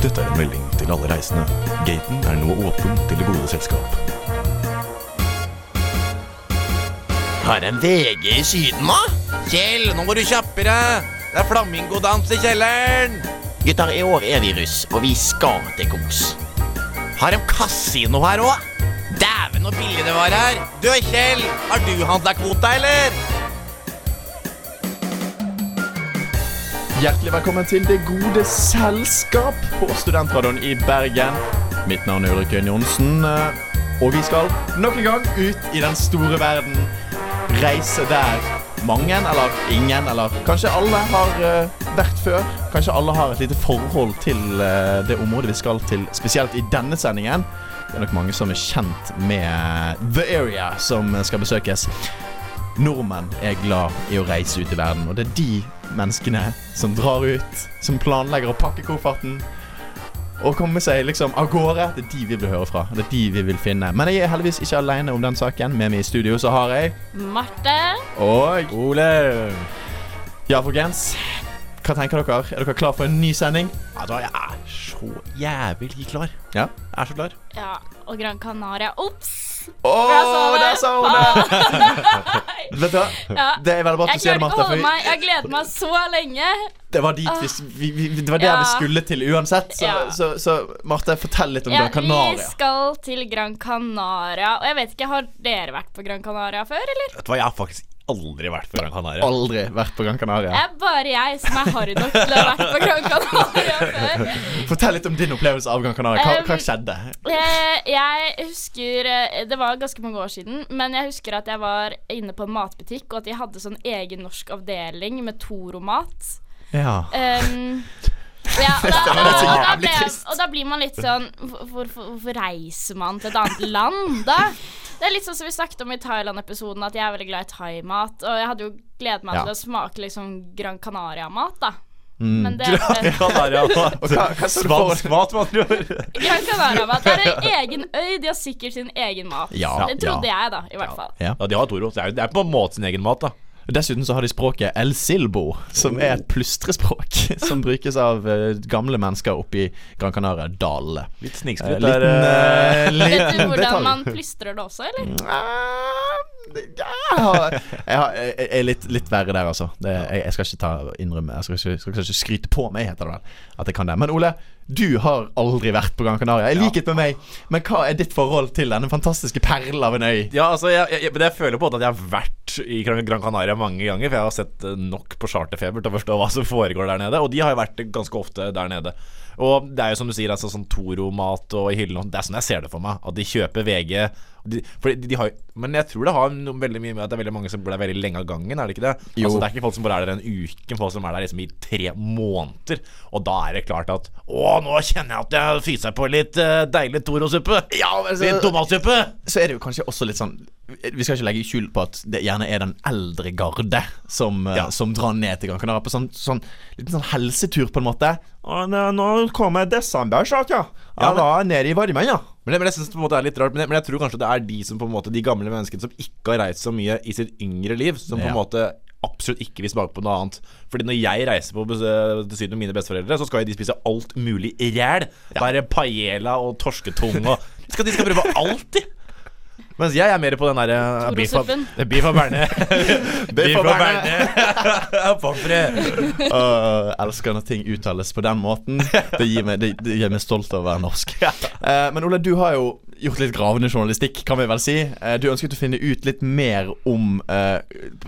Dette er en melding til alle reisende. Gaten er nå åpen til det gode selskap. Har en VG i Syden, da? Kjell, nå må du kjappe deg. Det er flamingodans i kjelleren. Gutter, i år er vi russ, og vi skal til kos. Har de kasino her òg? Dæven, så billig det var her. Du, Kjell, har du handla kvota, eller? Hjertelig velkommen til Det gode selskap på Studentradioen i Bergen. Mitt navn er Ulrik Øyen Johnsen, eh, og vi skal nok en gang ut i den store verden. Reise der mange, eller ingen, eller kanskje alle har eh, vært før. Kanskje alle har et lite forhold til eh, det området vi skal til, spesielt i denne sendingen. Det er nok mange som er kjent med The Area som skal besøkes. Nordmenn er glad i å reise ut i verden, og det er de menneskene som drar ut, som planlegger å pakke kofferten og komme seg liksom av gårde. Det er de vi vil høre fra. Det er de vi vil finne. Men jeg er heldigvis ikke alene om den saken. Med meg i studio så har jeg Marte. Og Ole! Ja, folkens. Hva tenker dere? Er dere klar for en ny sending? Ja, jeg er så jævlig klar. Ja. Jeg er så klar. Ja, og Gran Canaria. Ops! Å, der sa hun det! Vet du hva? Ja. Det er veldig bra at du sier det, Martha. For meg. Jeg har gledet meg så lenge. det var, dit vi, vi, vi, det var der Ja. vi skulle til uansett. Så, Ja. så, så Marte, fortell litt om Ja, Gran Canaria. vi skal til Gran Canaria. Og jeg vet ikke, har dere vært på Gran Canaria før, eller? Vet du hva, jeg har faktisk aldri vært på Gran Canaria. Aldri vært på Gran Canaria. Det er bare jeg som er harry nok til å ha vært på Gran Canaria før. Fortell litt om din opplevelse av Gran Canaria. Hva, Um, hva skjedde? Eh, Jeg husker eh, Det var ganske mange år siden, men jeg husker at jeg var inne på en matbutikk, og at de hadde sånn egen norsk avdeling med Toro-mat. Ja. Um, ja, og, da, Det og, da ble, og da blir man litt sånn Hvorfor, hvorfor reiser man til et annet land, da? Det er litt sånn som vi snakket om i Thailand-episoden, at jeg er veldig glad i thaimat. Og jeg hadde jo gledet meg Ja. til å smake liksom Gran Canaria-mat, da. Mm. Men det Gran Canaria-mat. Spansk mat, med andre ord. Gran Canaria-mat det er en egen øy. De har sikkert sin egen mat. Ja, det trodde ja. jeg, da, i hvert fall. Ja. Ja, de har Toro. Så det er, det er på en måte sin egen mat, da. Dessuten så har de språket El Silbo, som er et plustrespråk som brukes av eh, gamle mennesker oppe i Gran Canaria-dalene. Litt Eh, snikskryt. liten der, eh, eh, Vet du hvordan detalj. man plystrer det også, eller? Jeg, har, jeg, jeg er litt, litt verre der, altså. Det, jeg, jeg skal ikke ta innrømme Jeg skal ikke skryte på meg, heter det vel. At jeg kan det. Men Ole, du har aldri vært på Gran Canaria, i likhet med meg. Men hva er ditt forhold til denne fantastiske perlen av en øy? Ja, altså, jeg, jeg, men jeg føler på at jeg har vært i Gran Canaria mange ganger. For jeg har sett eh, nok på charterfeber til å forstå hva som foregår der nede. Og de har jo vært ganske ofte der nede. Og det er jo som du sier, altså sånn Toro-mat og i hyllene Det er sånn jeg ser det for meg. At de kjøper VG. De, for de, de har, men jeg tror det har noe, veldig mye med at det er veldig mange som blir der veldig lenge av gangen. Er det ikke det? Jo. Altså Det er ikke folk som bare er der en uke, men folk som er der liksom i tre måneder. Og da er det klart at Å, nå kjenner jeg at jeg fyser på litt eh, deilig Toro-suppe. Ja, men så- Litt tomatsuppe. så er det jo kanskje også litt sånn Vi skal ikke legge skjul på at det gjerne er den eldre garde som, eh, Ja. som drar ned til Gran Canaria på sånn, sånn liten sånn helsetur, på en måte. Og nå, kommer desember snart, ja. Jeg var nede i varmen, ja. Men, det- men jeg synes det på en måte er litt rart Men jeg, men jeg tror kanskje det er de som på en måte De gamle menneskene som ikke har reist så mye i sitt yngre liv, som på en måte absolutt ikke vil smake på noe annet. Fordi når jeg reiser på besø- til Syden med mine besteforeldre, så skal jo de spise alt mulig ræl. Det er paella og torsketung og de skal, de skal prøve alt, de. Mens jeg er mer på den derre Beef og berne. Beef biff og bearnés. Pommes frites. Elsker når ting uttales på den måten. Det gir meg, det, det gjør meg stolt av å være norsk. Uh, men Ole, du har jo gjort litt gravende journalistikk, kan vi vel si. Eh, du ønsket å finne ut litt mer om uh,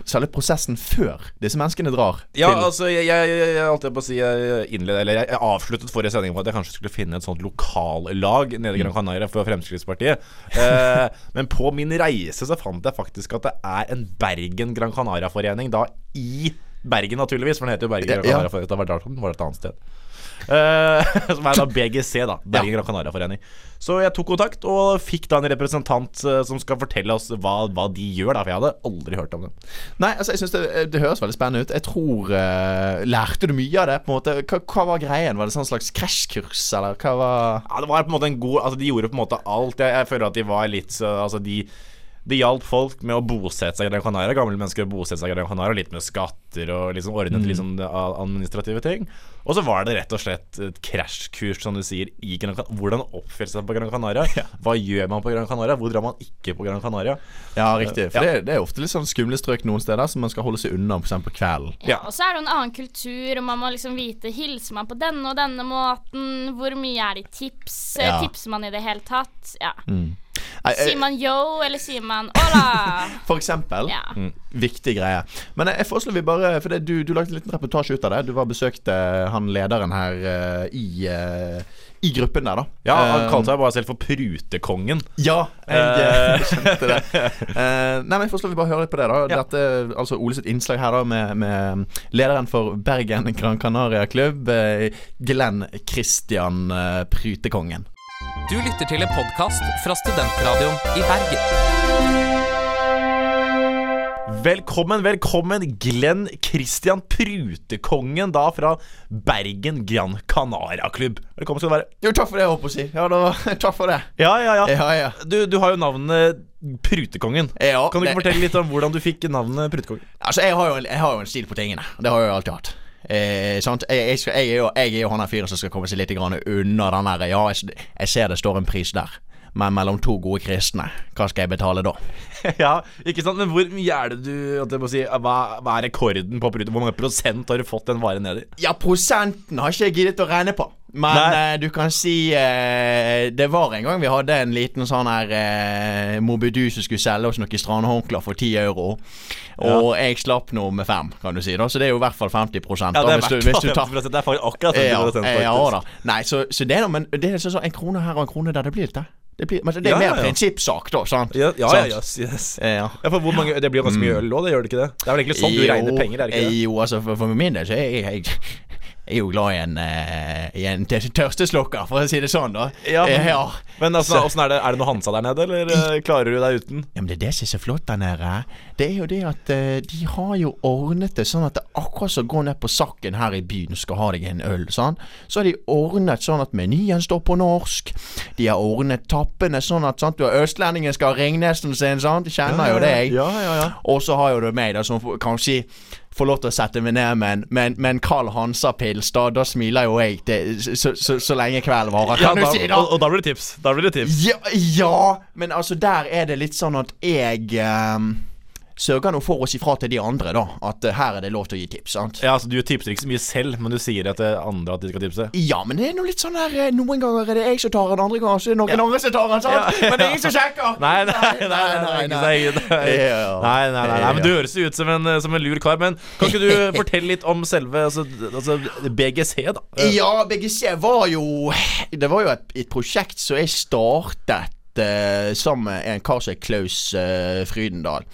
selve prosessen før disse menneskene drar Ja, til altså, jeg, jeg, jeg, holdt på å si Jeg innled, eller jeg, avsluttet forrige sending på at jeg kanskje skulle finne et sånt lokallag nede i Gran Canaria for Fremskrittspartiet. uh, men på min reise så fant jeg faktisk at det er en Bergen Gran Canaria-forening da i Bergen, naturligvis, for den heter jo Bergen Gran Ja. Canaria. Det var et annet sted. Eh, som er da BGC, da. Bergen Gran Canaria-forening. Så jeg tok kontakt og fikk da en representant eh, som skal fortelle oss hva, hva de gjør, da. For jeg hadde aldri hørt om det. Nei, altså jeg synes det, det høres veldig spennende ut. Jeg tror uh, Lærte du mye av det? på en måte Hva, hva var greien? Var det sånn slags krasjkurs, eller hva var Ja, det var på en måte en god Altså, de gjorde på en måte alt. Jeg, jeg føler at de var litt så Altså, de Det hjalp folk med å bosette seg i Gran Canaria. Gamle mennesker bosette seg i Gran Canaria, litt med skatter og liksom ordnet liksom administrative ting. Og så var det rett og slett et krasjkurs, som du sier, i Gran Canaria. Hvordan oppføre seg på Gran Canaria. Hva gjør man på Gran Canaria? Hvor drar man ikke på Gran Canaria? Ja, riktig. For Ja. det, det er ofte litt sånn skumle strøk noen steder som man skal holde seg unna, f.eks. på kvelden. Ja, og så er det en annen kultur, og man må liksom vite Hilser man på denne og denne måten? Hvor mye er det i tips? Eh, Ja. Tipser man i det hele tatt? Ja. Eh, Sier man yo, eller sier man hola? For eksempel. Ja. Viktig greie. Men jeg, jeg foreslår vi bare For det, du, du lagde en liten reportasje ut av det. Du var besøkte han lederen her uh, i, uh, i gruppen der, da. Ja, han Eh, kalte seg bare selv for Prutekongen. Ja, jeg eh, skjønte det. Eh, nei, men jeg foreslår vi bare høre litt på det. da Ja. Dette, altså Ole sitt innslag her da med, med lederen for Bergen Gran Canaria Klubb, eh, Glenn Christian Prutekongen. Du lytter til en podkast fra Studentradioen i Bergen. Velkommen, velkommen, Glenn Christian Prutekongen, da fra Bergen Gran Canaria Klubb. Velkommen skal du være. Jo, takk for det, holdt på å si. Ja, da, takk for det. Ja, ja, ja. Ja, ja. Du, du har jo navnet Prutekongen. Ja, Kan du det- ikke fortelle litt om hvordan du fikk navnet Prutekongen? Altså, jeg har, jo, en- jeg har jo en stil på tingene. Det har jeg jo alltid hatt. Eh, sant? Jeg, jeg, skal, jeg, er jo, jeg er jo han der fyren som skal komme seg litt grann unna den der Ja, jeg, ser det står en pris der, men mellom to gode kristne, hva skal jeg betale da? ja, ikke sant? Men hvor mye er det du si, hva, hva er rekorden på? Hvor mange prosent har du fått den varen ned i? Ja, prosenten har ikke jeg giddet å regne på. Men Nei. eh, du kan si eh, Det var en gang vi hadde en liten sånn her eh, Mobidu som skulle selge oss noen strandhåndklær for 10 euro. Og jeg slapp nå med fem, kan du si. da Så det er jo i hvert fall 50 Ja, det er, hvis, du, hvis du tar Det er faktisk akkurat 50 ja, faktisk. ja da. Nei, så, så det er noe Men det er sånn en krone her og en krone der. Det blir litt det. Det, blir, men det er Ja, mer ja, ja. prinsippsak, da. Sant? Ja, ja, Sant? ja, yes, yes. Eh, Ja. Ja, for hvor mange, Det blir ganske mye øl òg, det gjør det ikke det? Det er vel egentlig sånn du regner penger, er det ikke det? Jo, altså for, for min del så er jeg, jeg er jo glad i en, eh, i en tørsteslukker, for å si det sånn, da. Ja, men- Eh, ja. Men altså, er det? Er det noe Hansa der nede, eller eh, klarer du deg uten? Ja, men det er det som er så flott der nede. Det er jo det at eh, de har jo ordnet det sånn at det akkurat som går ned på Sakken her i byen skal ha deg en øl. sånn. Så har de ordnet sånn at menyen står på norsk. De har ordnet tappene sånn at sant? du har østlendingen skal ha Ringnesen sin, sant? Du kjenner jo deg. Ja, ja, ja. Og så har jo du meg, da, som kanskje får lov til å sette meg ned med en, med en, med Hansa-pils. Da, da smiler jo jeg til, så, så, så lenge kvelden varer, Ja, da, du si. da og, og da blir det tips. Da blir det tips. ja, ja, men altså der er det litt sånn at jeg ehm, sørger nå for å si fra til de andre, da. At eh, her er det lov til å gi tips. sant? Ja, altså Du tipser ikke så mye selv, men du sier at det til andre at de skal tipse. Ja, men det er nå litt sånn der eh, Noen ganger er det jeg som tar den, andre ganger så er det noen andre som tar den. sant? Men det er ingen som sjekker! Nei, nei, nei, nei, nei, nei. nei. Men du høres jo ut som en, eh, som en lur kar. Men kan ikke du fortelle litt om selve altså, altså BGC, da? Eh, Ja, BGC var jo Det var jo et, et prosjekt som jeg startet eh, sammen med en kar som er Klaus uh, Frydendal.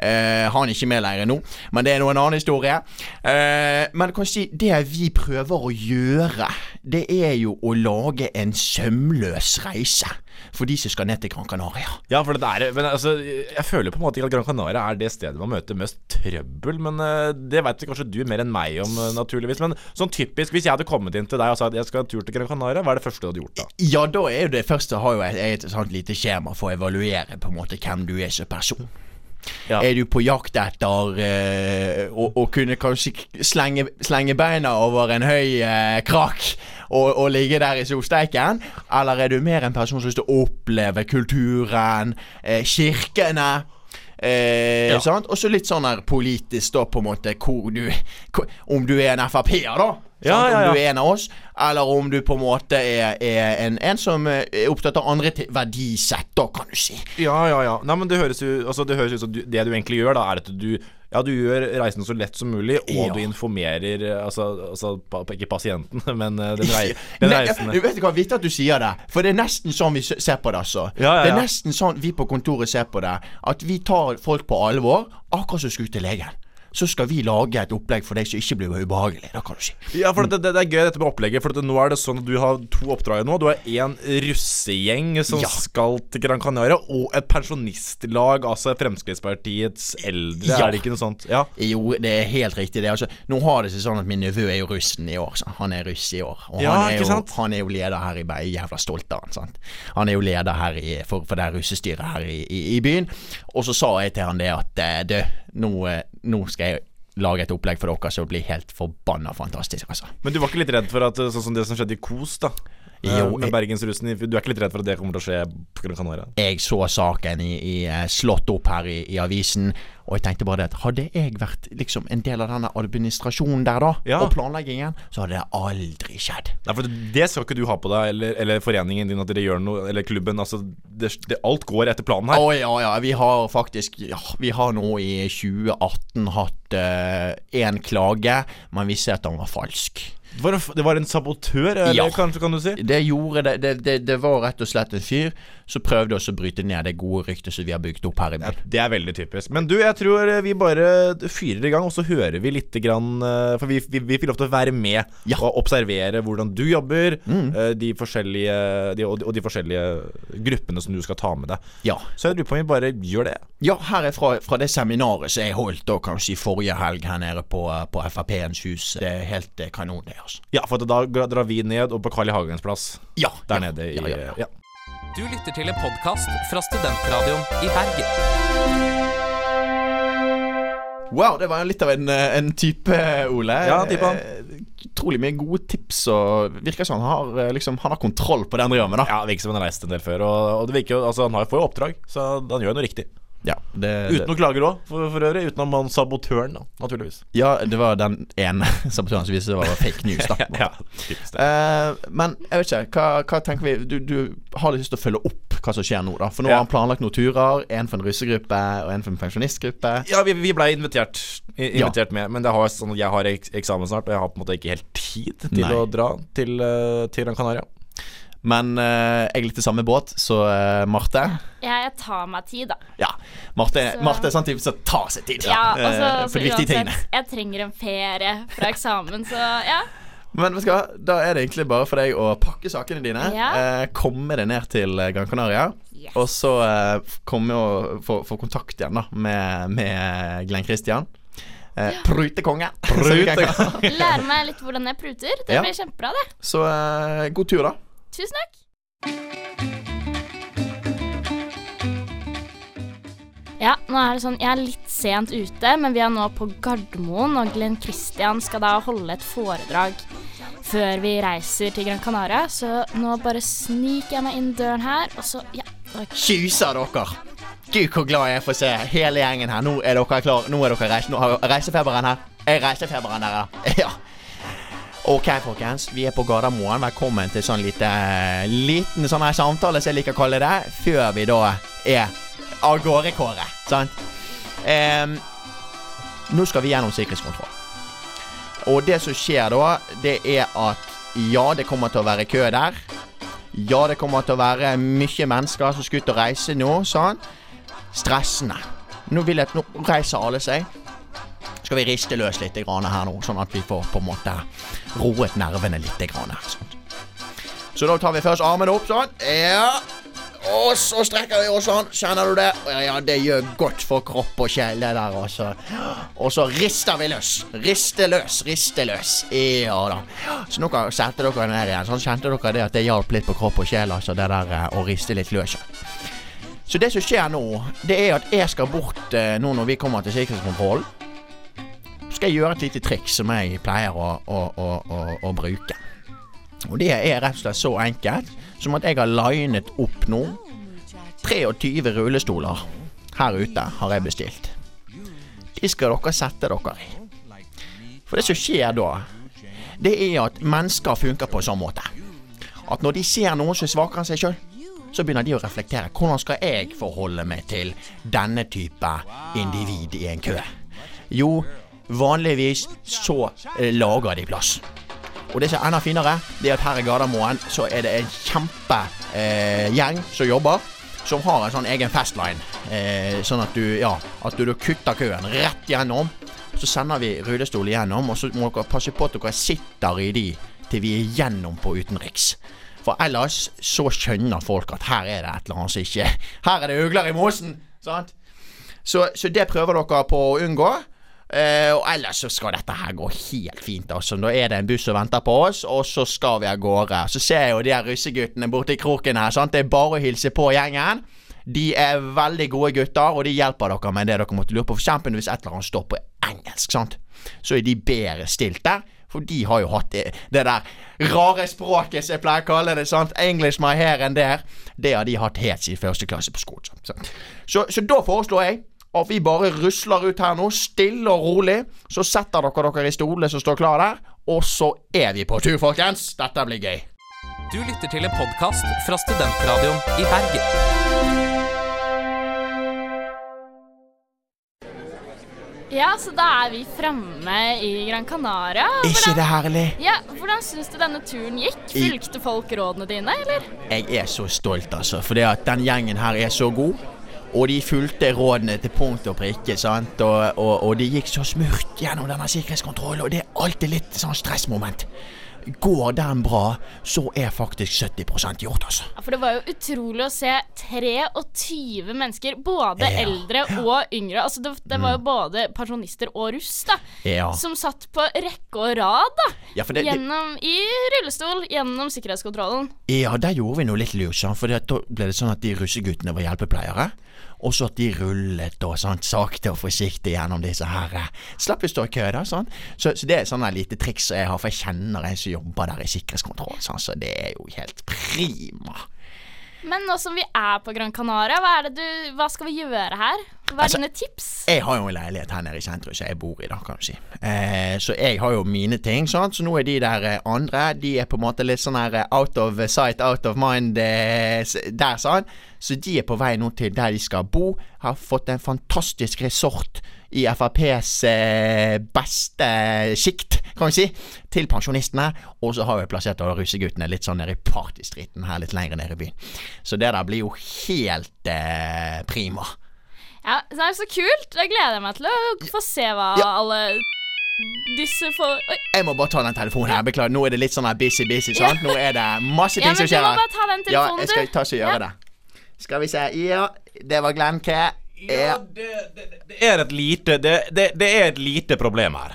Eh, han er ikke med lenger nå, men det er nå en annen historie. Eh, men kan si, det vi prøver å gjøre, det er jo å lage en sømløs reise for de som skal ned til Gran Canaria. Ja, for det er Men altså, jeg føler på en måte ikke at Gran Canaria er det stedet man møter mest trøbbel. Men eh, det vet kanskje du mer enn meg om, eh, naturligvis. Men sånn typisk, hvis jeg hadde kommet inn til deg og sagt jeg skal ha tur til Gran Canaria, hva er det første du hadde gjort da? Ja, da er jo det første har jo et, et sånt lite skjema for å evaluere på en måte hvem du er som person. Ja. Er du på jakt etter eh, å, å kunne kanskje slenge, slenge beina over en høy eh, krakk og, og ligge der i solsteiken? Eller er du mer en person som har lyst til å oppleve kulturen, eh, kirkene? Eh, Ja. Og så litt sånn her politisk, da, på en måte, hvor du hvor, Om du er en Frp-er, da. Ja, ja, ja. Om du er en av oss, eller om du på en måte er, er en, en som eh, er opptatt av andre verdisett, da, kan du si. Ja, ja, ja. Nei, men det høres jo altså, Det høres ut som det du egentlig gjør, da, er at du ja, du gjør reisen så lett som mulig, og Ja. du informerer eh, Altså, altså ikke pasienten, men eh, den, rei, den Nei, vet du hva, Viktig at du sier det, for det er nesten sånn vi ser på det. altså Ja, ja, Det er nesten sånn vi på kontoret ser på det. At vi tar folk på alvor, akkurat som skulle til legen. Så skal vi lage et opplegg for deg som ikke blir ubehagelig. Det kan du si. Ja, for det, det, det er gøy dette med opplegget. For det, nå er det sånn at du har to oppdrag nå. Du har en russegjeng som Ja. skal til Gran Canaria, og et pensjonistlag, altså Fremskrittspartiets eldre. Ja. Er det ikke noe sånt? Ja. Jo, det er helt riktig. Det altså, nå har det seg sånn at min nevø er jo russen i år. Så. Han er russ i år. Og Ja, han, er jo, han er jo leder her i Bergen. Jævla stolt av han. Sant? Han er jo leder her i, for, for det russestyret her i, i, i byen. Og så sa jeg til han det at eh, du, nå, eh, nå skal jeg lage et opplegg for dere som blir helt forbanna fantastisk, altså. Men du var ikke litt redd for at eh, sånn som det som skjedde i Kos, da? Eh, Jo, med jeg- Bergensrussen. Du er ikke litt redd for at det kommer til å skje på Gran Canaria? jeg så saken i, i eh, slått opp her i, i avisen, og jeg tenkte bare det at hadde jeg vært liksom en del av denne administrasjonen der da, Ja. og planleggingen, så hadde det aldri skjedd. Nei, for det skal ikke du ha på deg, eller, eller foreningen din, at dere gjør noe, eller klubben. Altså, det, det, alt går etter planen Å her. ja, ja, vi har faktisk ja, Vi har nå i 2018 hatt én klage, men vi ser at den var falsk. Det var, en- det var en sabotør, eller Ja. kanskje kan du si? Det gjorde det, det, det, det var rett og slett en fyr som prøvde også å bryte ned det gode ryktet som vi har bygd opp her i byen. Det er veldig typisk. Men du, jeg tror eh, vi bare fyrer i gang, og så hører vi litt grann eh, For vi, vi, vi får lov til å være med Ja. og observere hvordan du jobber, mm. de forskjellige de, og, de, og de forskjellige gruppene som du skal ta med deg. Ja. Så jeg lurer på om vi bare gjør det. Ja, her er fra, fra det seminaret som jeg holdt da kanskje i forrige helg her nede på, på Frp-ens hus. Det er helt eh, kanon, det, altså. Ja, for da drar vi ned og på Carl I. Hagens plass. Ja, Der ja, nede i ja, ja, ja. ja. Du lytter til en podkast fra Studentradioen i Bergen. Wow, det var litt av en, eh, en type, Ole. Ja, type han. Eh, Utrolig mye gode tips, og virker som han har, eh, liksom, han har kontroll på det han driver med, da. Ja, virker som han har reist en del før. Og, og det virker jo, altså Han har- får jo oppdrag, så han gjør noe riktig. Ja, det, Uten noen klager òg, for, for øvrig. Utenom han sabotøren, da, naturligvis. ja, det var den ene sabotøren som viste det var fake news, da. Ja. Eh, men jeg vet ikke, hva, hva tenker vi du, du har lyst til å følge opp hva som skjer nå, da? For nå Ja. har han planlagt noen turer. En for en russegruppe og en for en pensjonistgruppe. Ja, vi, vi blei invitert, invitert ja. med, men det har sånn, jeg har eksamen snart, og jeg har på en måte ikke helt tid til Nei. å dra til, eh, til Gran Canaria. Men eh, jeg er litt i samme båt, så eh, Marte Jeg tar meg tid, da. Ja, Marte, Så- Marte er sånn type som tar seg tid. Ja, eh, altså, for så de viktige tingene. uansett, jeg trenger en ferie fra eksamen, så ja. Men vet du hva, da er det egentlig bare for deg å pakke sakene dine, Ja. eh, komme deg ned til eh, Gran Canaria, Yes. og så eh, komme og få, få kontakt igjen da med, med Glenn Christian. Eh, Prutekonge. som vi kan kalle han. Lære meg litt hvordan jeg pruter. Det Ja. blir kjempebra, det. Så eh, god tur, da. Tusen takk. Ja, nå er det sånn, Jeg er litt sent ute, men vi er nå på Gardermoen, og Glenn Christian skal da holde et foredrag før vi reiser til Gran Canaria. Så nå bare sniker jeg meg inn døren her, og så Ja. da- dere. Gud, hvor glad jeg er for å se hele gjengen her. Nå er dere klar. Nå er dere reist. Nå har reisefeberen her. Er reisefeberen her, ja? Ok, folkens. Vi er på Gardermoen. Velkommen til sånn lite, liten sånn her samtale, som jeg liker å kalle det, før vi da er av gårde, Kåre. Sant? Um, nå skal vi gjennom sikkerhetskontroll. Og det som skjer da, det er at ja, det kommer til å være kø der. Ja, det kommer til å være mye mennesker som skal ut og reise nå, sånn. Stressende. Nå vil jeg nå reiser alle seg. Skal vi riste løs litt her nå, sånn at vi får på en måte roet nervene litt. Sånn. Så da tar vi først armen opp sånn. Ja. Og så strekker vi oss sånn. Kjenner du det? Ja, ja, det gjør godt for kropp og sjel, det der, altså. Og så rister vi løs. Riste løs, riste løs. Ja da. Så nå kan sette dere ned igjen. Sånn kjente dere det at det hjalp litt på kropp og sjel, altså, det der eh, å riste litt løs. Så det som skjer nå, det er at jeg skal bort eh, nå når vi kommer til sikkerhetskontrollen. Skal jeg gjøre et lite triks som jeg pleier å, å, å, å, bruke. Og det er rett og slett så enkelt som at jeg har linet opp nå 23 rullestoler her ute har jeg bestilt. De skal dere sette dere i. For det som skjer da, det er at mennesker funker på en sånn måte. At når de ser noen som er svakere enn seg sjøl, så begynner de å reflektere. Hvordan skal jeg forholde meg til denne type individ i en kø? Jo, vanligvis så eh, lager de plass. Og det som er enda finere, det er at her i Gardermoen så er det en kjempegjeng eh, som jobber. Som har en sånn egen fastline. Eh, sånn at du, ja, at du, du kutter køen rett gjennom. så sender vi rullestol igjennom, og så må dere passe på at dere sitter i de til vi er gjennom på utenriks. For ellers så skjønner folk at her er det et eller annet som ikke Her er det ugler i mosen! Sant? Så, så det prøver dere på å unngå. Eh, og ellers så skal dette her gå helt fint. altså Da er det en buss som venter på oss, og så skal vi av gårde. Så ser jeg jo de her russeguttene borti kroken her. sant? Det er bare å hilse på gjengen. De er veldig gode gutter, og de hjelper dere med det dere måtte lure på. For eksempel hvis et eller annet står på engelsk, sant? så er de bedre stilt der. For de har jo hatt det, det der rare språket som jeg pleier å kalle det. sant? English my hair and there. Det har de hatt helt siden første klasse på skolen. sant? Så, så da foreslår jeg at vi bare rusler ut her nå, stille og rolig. Så setter dere dere i stolene som står klar der, og så er vi på tur, folkens. Dette blir gøy. Du lytter til en podkast fra Studentradioen i Bergen. Ja, så da er vi framme i Gran Canaria. Hvordan, ikke det herlig? Ja, Hvordan syns du denne turen gikk? Fulgte folk rådene dine, eller? Jeg er så stolt, altså. For det at den gjengen her er så god. Og de fulgte rådene til punkt og prikke. sant? Og, og, og de gikk så smurt gjennom denne sikkerhetskontrollen. Og det er alltid litt sånn stressmoment. Går den bra, så er faktisk 70% gjort, altså. Ja, For det var jo utrolig å se 23 mennesker, både Ja, eldre og yngre. Altså det, det var jo både pensjonister og russ, da. Ja. Som satt på rekke og rad, da. Ja, det, Gjennom, I rullestol gjennom sikkerhetskontrollen. ja, der gjorde vi noe litt lurt, for da ble det sånn at de russeguttene var hjelpepleiere. Og så at de rullet og sånn sakte og forsiktig gjennom disse her. Slapp å stå i kø, da. sånn. Så, så det er sånn et lite triks jeg har, for jeg kjenner en som jobber der i sikkerhetskontroll. sånn, Så det er jo helt prima. Men nå som vi er på Gran Canaria, hva, du, hva skal vi gjøre her? Hva er Altså, dine tips? Jeg har jo en leilighet her nede i sentrum som jeg bor i, da, kan du si. Eh, så jeg har jo mine ting, sant. Så nå er de der eh, andre De er på en måte litt sånn her eh, out of sight, out of mind eh, der, sant. Så de er på vei nå til der de skal bo. Har fått en fantastisk resort i FrPs eh, beste sjikt, kan vi si, til pensjonistene. Og så har vi plassert russeguttene litt sånn nede i partystriten her litt lenger nede i byen. Så det der blir jo helt eh, prima. Ja, Det er så kult. Da gleder jeg meg til å få se hva Ja. alle disse får Oi. Jeg må bare ta den telefonen her. Beklager. Nå er det litt sånn busy, busy. sant? Nå er det masse Ja, ting men som du skjer må bare ta den telefonen, du. Ja, jeg skal du. ta og gjøre Ja. det. Skal vi se. Ja, det var Glenn K. Ja. det, det, det er et lite det, det, det er et lite problem her.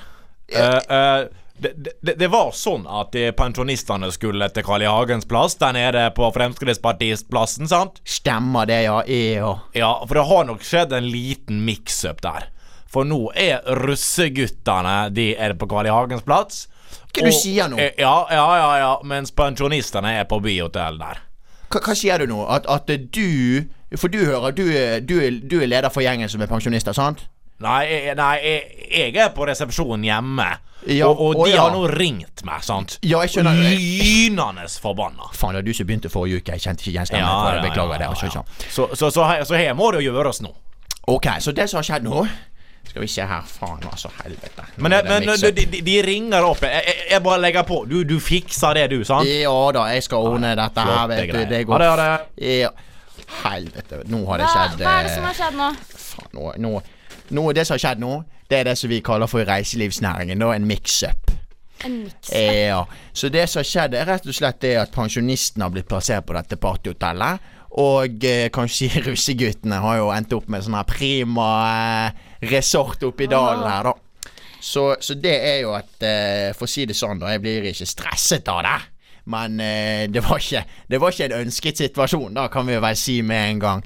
Uh, eh, det, det, det var sånn at de pensjonistene skulle til Carl I. Hagens plass der nede på Fremskrittspartiets-plassen, sant? Stemmer det, ja. Ja. Ja, for det har nok skjedd en liten mix-up der. For nå er russeguttene De er på Carl I. Hagens plass. Hva du sier nå? eh, Ja, ja, ja, ja. Mens pensjonistene er på byhotell der. Hva, hva sier du nå? At, at du For du hører, du, du, du er leder for gjengen som er pensjonister, sant? Nei, jeg, nei jeg, jeg er på resepsjonen hjemme. Ja, og, og de ja. har nå ringt meg, sant? Ja, jeg skjønner. Lynende forbanna. Faen, det var du som begynte forrige uke. Jeg kjente ikke igjen stemmen. Ja. Beklager det. ja, altså, ja. sånn. Så, så, så, her- så her må det gjøres nå. Ok, så det som har skjedd nå Skal vi se her. Faen, altså. Helvete. Nå Men, er men de, de, de ringer opp. Jeg, jeg, jeg bare legger på. Du, du fikser det, du, sant? Ja da, jeg skal ordne dette her, vet du. Det Det Ha det, ha det. Ja. Helvete. Nå har det skjedd hva er det eh, som har skjedd nå? faen, nå, nå, nå, Det som har skjedd nå, det er det som vi kaller for i reiselivsnæringen. Da en mix-up. En miks. Ja. Så det som har skjedd, er rett og slett det at pensjonistene har blitt plassert på dette partyhotellet. Og eh, kanskje russeguttene har jo endt opp med sånn her prima eh, resort oppi dalen her, da. Så, så det er jo at eh, For å si det sånn, da. Jeg blir ikke stresset av det. Men eh, det, var ikke, det var ikke en ønsket situasjon, da kan vi vel si med en gang.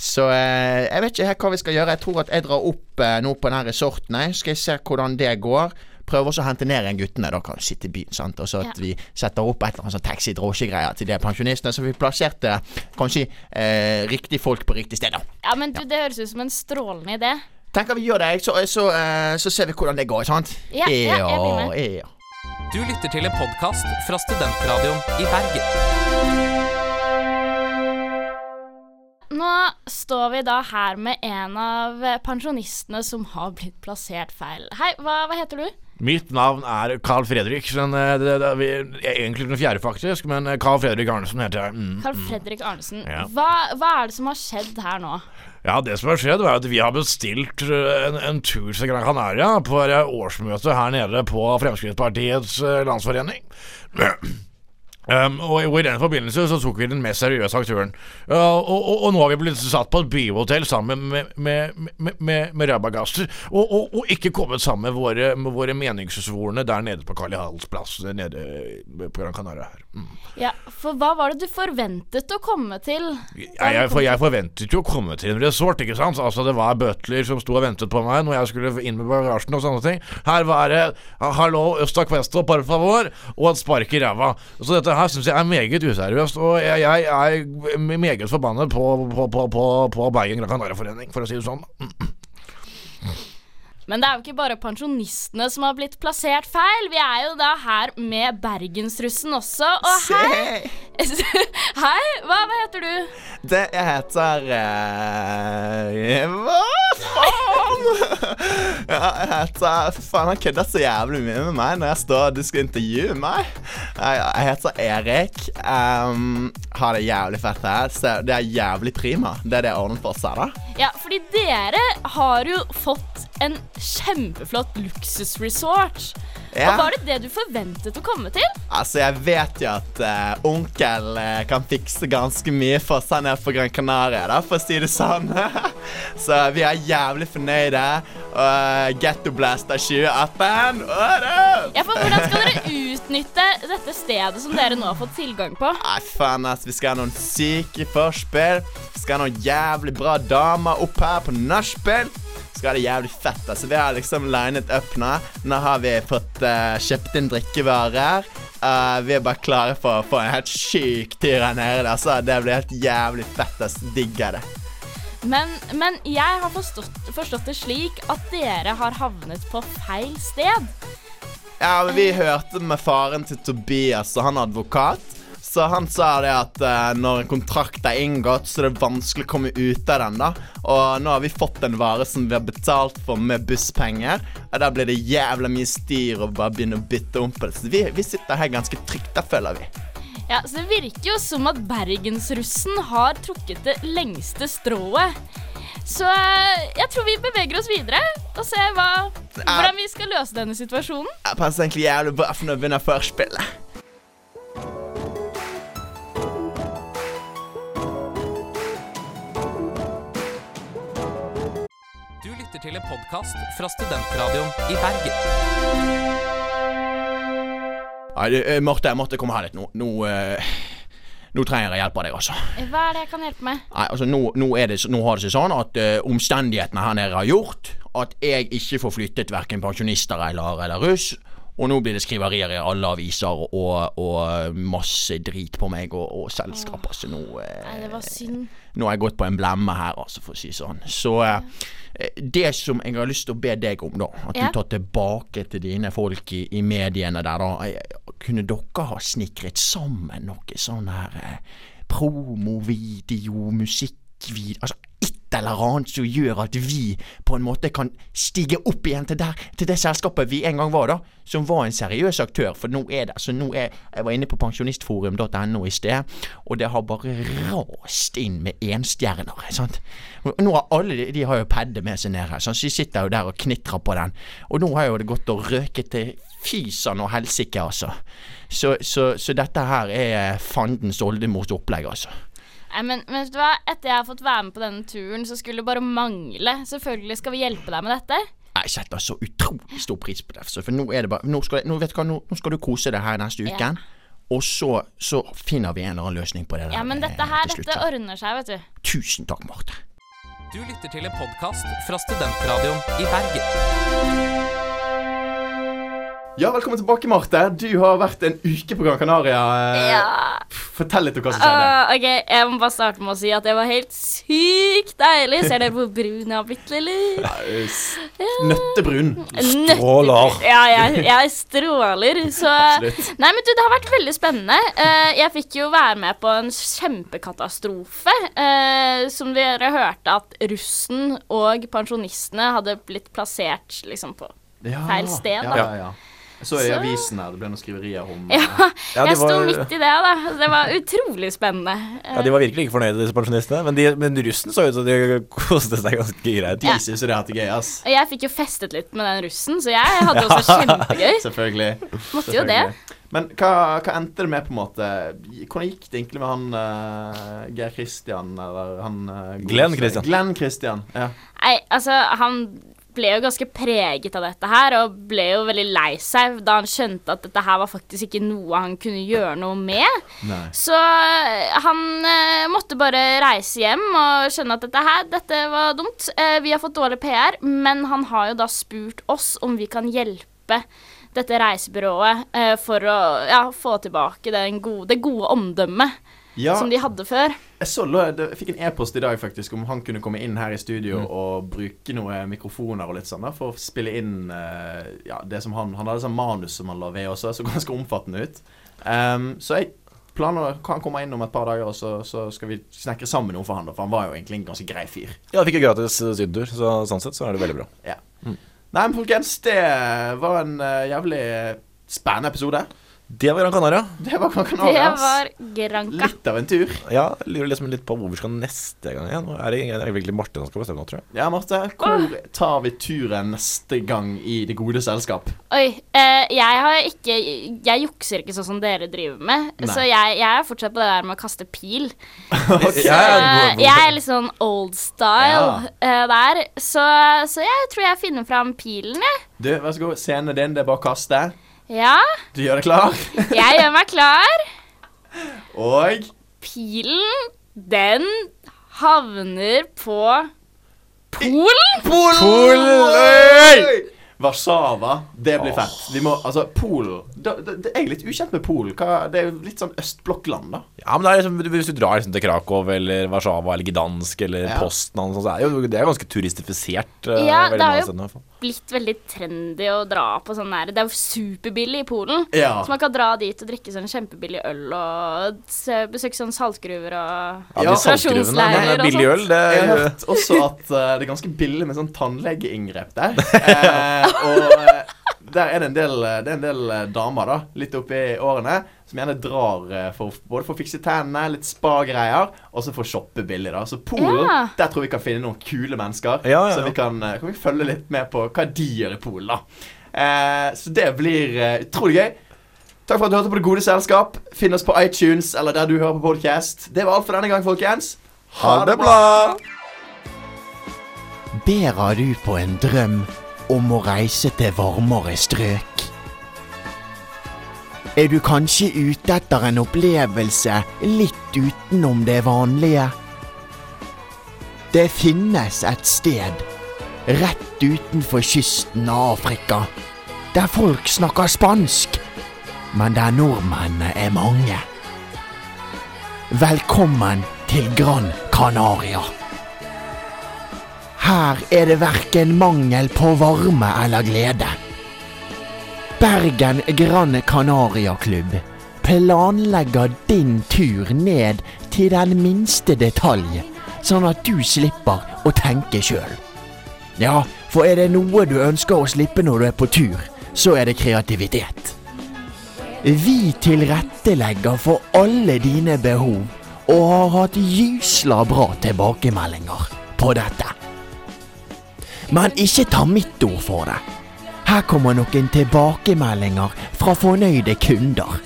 Så eh, jeg vet ikke hva vi skal gjøre. Jeg tror at jeg drar opp eh, nå på den resorten. jeg. Skal jeg se hvordan det går. Prøver også å hente ned igjen guttene, da kan vi sitte i byen. sant? Og så at Ja. vi setter opp et eller annet sånn taxi-drosjegreier til de pensjonistene. Så vi plasserte kanskje eh, riktig folk på riktig sted, da. Ja, men du, Det høres ut som en strålende idé. Tenker vi gjør det, så, så, eh, så ser vi hvordan det går, sant? Ja, ja, jeg blir med. ja. Du lytter til en podkast fra Studentradioen i Bergen. Nå står vi da her med en av pensjonistene som har blitt plassert feil. Hei, hva, hva heter du? Mitt navn er Carl Fredrik. Men, eh, det, det, vi, er egentlig den fjerde, faktisk. Men eh, Carl Fredrik Arnesen heter jeg. Mm. Carl Fredrik Arnesen, Ja. hva, hva er det som har skjedd her nå? Ja, det som har skjedd, er at vi har bestilt eh, en, en tur til Gran Canaria på årsmøtet årsmøte her nede på Fremskrittspartiets landsforening. Um, og, og i den forbindelse så tok vi den mest seriøse aktøren. Uh, og, og, og nå har vi blitt satt på et byhotell sammen med, med, med, med, rabagaster, og, ikke kommet sammen med våre, med våre meningssvorne der nede på Karl Johans plass, nede på Gran Canaria her. Mm. Ja, for hva var det du forventet å komme til? Jeg, jeg, for jeg forventet jo å komme til en resort, ikke sant. Altså Det var butler som sto og ventet på meg når jeg skulle inn med bagasjen og sånne ting. Her var det ha- 'hallo, østa questo, por favor', og et spark i ræva. Så dette her syns jeg er meget useriøst, og jeg, jeg er meget forbannet på, på, på, på, på Bergen Gran Canaria-forening, for å si det sånn. Men det er jo ikke bare pensjonistene som har blitt plassert feil. Vi er jo da her med bergensrussen også. Og hei! Hei, hva, hva heter du? Det jeg heter uh, Hva faen? ja, jeg heter Faen, han kødder så jævlig mye med meg når jeg står du skal intervjue meg. Jeg, jeg heter Erik. Um, har det jævlig fett her. Så det er jævlig prima. Det er det jeg ordnet for seg, da. Ja, fordi dere har jo fått en kjempeflott luksusresort. Ja. Og Var det det du forventet å komme til? Altså, jeg vet jo at uh, onkel uh, kan fikse ganske mye for seg nede på Gran Canaria, da, for å si det sånn. Så vi er jævlig fornøyde. Uh, Getto Blaster 2018. What up? Ja, for Hvordan skal dere utnytte dette stedet som dere nå har fått tilgang på? Nei, faen, ass. Vi skal ha noen syke forspill. Vi skal ha noen jævlig bra damer opp her på nachspiel. Skal ha det jævlig fett. altså Vi har liksom linet up nå. Nå har vi fått uh, kjøpt inn drikkevarer. Uh, vi er bare klare for å få en helt syk tur her nede. Altså. Det blir helt jævlig fett. ass. Digger det. Men, men jeg har forstått, forstått det slik at dere har havnet på feil sted. Ja, men Vi hørte med faren til Tobias, og han er advokat. Så han sa det at uh, når en kontrakt er inngått, så er det vanskelig å komme ut av den. da Og nå har vi fått en vare som vi har betalt for med busspenger. Og da blir det jævla mye styr å bare begynne å bytte om på det. Så vi, vi sitter her ganske trygt, da føler vi. Ja, så Det virker jo som at bergensrussen har trukket det lengste strået. Så eh, jeg tror vi beveger oss videre og ser hva, hvordan vi skal løse denne situasjonen. Jeg passer egentlig jævlig bra for nå begynner førspillet. Lytter til en podkast fra Studentradioen i Bergen. Nei, eh, Marte, jeg måtte komme her litt nå. Nå, eh, nå trenger jeg hjelp av deg, altså. Hva er det jeg kan hjelpe med? Nei, altså nå, nå, er det, nå har det seg sånn at eh, omstendighetene her nede har gjort at jeg ikke får flyttet verken pensjonister eller, eller russ. Og nå blir det skriverier i alle aviser og, og masse drit på meg og, og selskap. Altså nå eh, Nei, det var synd. Nå har jeg gått på en blemme her, altså, for å si sånn. Så eh, det som jeg har lyst til å be deg om, da, at Ja. du tar tilbake til dine folk i, i mediene der, da. eh, Kunne dere ha snikret sammen noe sånn her eh, promovideo, musikkvideo Altså et eller annet som gjør at vi på en måte kan stige opp igjen til, der, til det selskapet vi en gang var, da. Som var en seriøs aktør. For nå er det så nå er, Jeg var inne på pensjonistforum.no i sted, og det har bare rast inn med enstjerner. Sant? Nå har alle de har jo padde med seg ned her, så de sitter jo der og knitrer på den. Og nå har jo det gått og røket til fysan og helsike, altså. Så, så, så dette her er fandens oldemors opplegg, altså. Nei, men, men vet du hva? Etter jeg har fått være med på denne turen, så skulle det bare mangle. Selvfølgelig skal vi hjelpe deg med dette. Jeg setter så utrolig stor pris på det. For nå er det bare Nå skal, nå, vet du hva, nå, nå skal du kose deg her neste uken. Og så, så finner vi en eller annen løsning på det der. Ja, men dette eh, her, til dette ordner seg, vet du. Tusen takk, Marte. Du lytter til en podkast fra Studentradioen i Bergen. Ja, velkommen tilbake, Marte. Du har vært en uke på Gran Canaria. Ja. Fortell litt om hva som skjedde. Uh, ok, Jeg må bare starte med å si at det var helt sykt deilig. Ser dere hvor brun jeg har blitt, eller? Nøttebrun. Stråler. Ja, jeg, jeg stråler. Så Nei, men du, det har vært veldig spennende. Uh, jeg fikk jo være med på en kjempekatastrofe. Uh, som dere hørte at russen og pensjonistene hadde blitt plassert liksom på Ja, feil sted, Ja, da. ja, ja. Jeg så i avisen her, det ble noen skriverier om Ja, Ja, jeg jeg sto midt i det, da. Det var utrolig spennende. Ja, De var virkelig ikke fornøyde, disse pensjonistene. Men, de, men russen så ut som de koste seg ganske greit. De syns jo det det gøy, ass. Og jeg fikk jo festet litt med den russen, så jeg hadde også kjempegøy. Selvfølgelig. Måtte jo det. Men hva, hva endte det med, på en måte? Hvordan gikk det egentlig med han uh, Geir Christian, eller han uh, Glenn Christian. Glenn Christian, ja. Nei, altså, han ble jo ganske preget av dette her, og ble jo veldig lei seg da han skjønte at dette her var faktisk ikke noe han kunne gjøre noe med. Nei. Så eh, han eh, måtte bare reise hjem og skjønne at dette her, dette var dumt. Eh, vi har fått dårlig PR, men han har jo da spurt oss om vi kan hjelpe dette reisebyrået eh, for å ja, få tilbake den gode, det gode omdømmet Ja, som de hadde før. jeg, så, jeg fikk en e-post i dag faktisk om han kunne komme inn her i studio og bruke noen mikrofoner og litt sånn da, for å spille inn eh, ja, det som han Han hadde sånn manus som han la ved også, så ganske omfattende ut. Um, så jeg planer kan komme inn om et par dager, og så, så skal vi snekre sammen noe for han da, for han var jo egentlig en ganske grei fyr. Ja, fikk jo gratis sydentur, så sånn sett så er det veldig bra. Ja. Nei, men folkens, det var en uh, jævlig spennende episode. Det var Gran Canaria. Det var Gran Canaria. Det var Granca. Litt av en tur. Ja, jeg lurer liksom litt på hvor vi skal neste gang igjen. Nå er det, egentlig Martin som skal bestemme nå, tror jeg. Ja, Marte. Hvor tar vi turen neste gang i Det gode selskap? Oi, eh, jeg har ikke Jeg jukser ikke sånn som dere driver med. Nei. Så jeg, jeg er fortsatt på det der med å kaste pil. okay. Så jeg er litt sånn old style eh, der. Så, så jeg tror jeg finner fram pilen, jeg. Du, vær så god. Scenen din, det er bare å kaste. Ja, Du gjør deg klar? jeg gjør meg klar. Og Pilen, den havner på Polen. Polen! Warszawa. Det blir fett. Vi må Altså, Polen da, da, det- Jeg er litt ukjent med Polen. Det er jo litt sånn østblokkland, da. Ja, men det er liksom, Hvis du drar liksom til Krakow eller Warszawa eller Gdansk eller Ja. Poznan, så er jo, det er jo ganske turistifisert. eh, Ja, det har jo- steder. Blitt veldig trendy å dra på sånn der. Det er jo superbillig i Polen. Ja. Så man kan dra dit og drikke sånn kjempebillig øl og besøke sånne saltgruver og Ja, operasjonsleirer og billig sånt. øl, det Jeg har hørt også at eh, det er ganske billig med sånn tannlegeinngrep der. Eh, og eh, der er det en del, det er en del eh, damer da, litt oppi årene som gjerne drar eh, for, både for å fikse tennene, litt spa-greier, og så for å shoppe billig. da Så Polen, Ja. der tror vi kan finne noen kule mennesker. Ja, ja, Så vi kan, eh, kan vi følge litt med på hva de gjør i Polen. da eh, Så det blir eh, utrolig gøy. Takk for at du hørte på Det gode selskap. Finn oss på iTunes eller der du hører på podcast. Det var alt for denne gang, folkens. Ha det bra! Bærer du på en drøm om å reise til varmere strøk? Er du kanskje ute etter en opplevelse litt utenom det vanlige? Det finnes et sted rett utenfor kysten av Afrika, der folk snakker spansk, men der nordmennene er mange. Velkommen til Gran Canaria. Her er det verken mangel på varme eller glede. Bergen Gran Canaria Klubb planlegger din tur ned til den minste detalj, sånn at du slipper å tenke sjøl. Ja, for er det noe du ønsker å slippe når du er på tur, så er det kreativitet. Vi tilrettelegger for alle dine behov og har hatt gysla bra tilbakemeldinger på dette. Men ikke ta mitt ord for det. Her kommer noen tilbakemeldinger fra fornøyde kunder.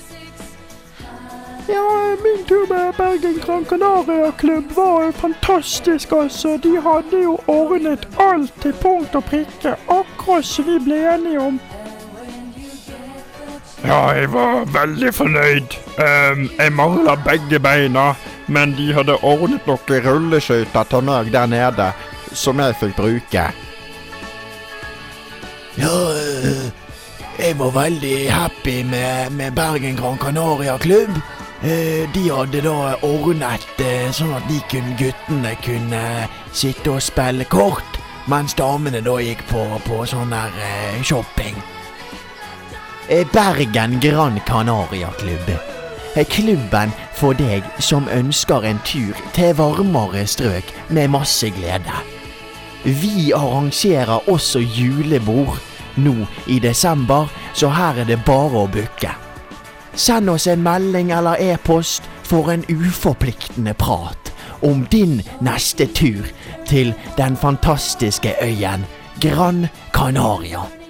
Ja, min tur med Bergen Gran Canaria Klubb var jo fantastisk, altså. De hadde jo ordnet alt til punkt og prikke, akkurat som vi ble enige om. Ja, jeg var veldig fornøyd. Um, jeg mangla begge beina, men de hadde ordnet noen rulleskøyter til meg der nede, som jeg fikk bruke. Ja, øh, jeg var veldig happy med, med Bergen Gran Canaria Klubb. Eh, De hadde da ordnet eh, sånn at de kunne, guttene kunne sitte og spille kort, mens damene da gikk på, på sånn der eh, shopping. Eh, Bergen Gran Canaria Klubb. Eh, Klubben for deg som ønsker en tur til varmere strøk med masse glede. Vi arrangerer også julebord nå i desember, så her er det bare å booke. Send oss en melding eller e-post for en uforpliktende prat om din neste tur til den fantastiske øyen Gran Canaria.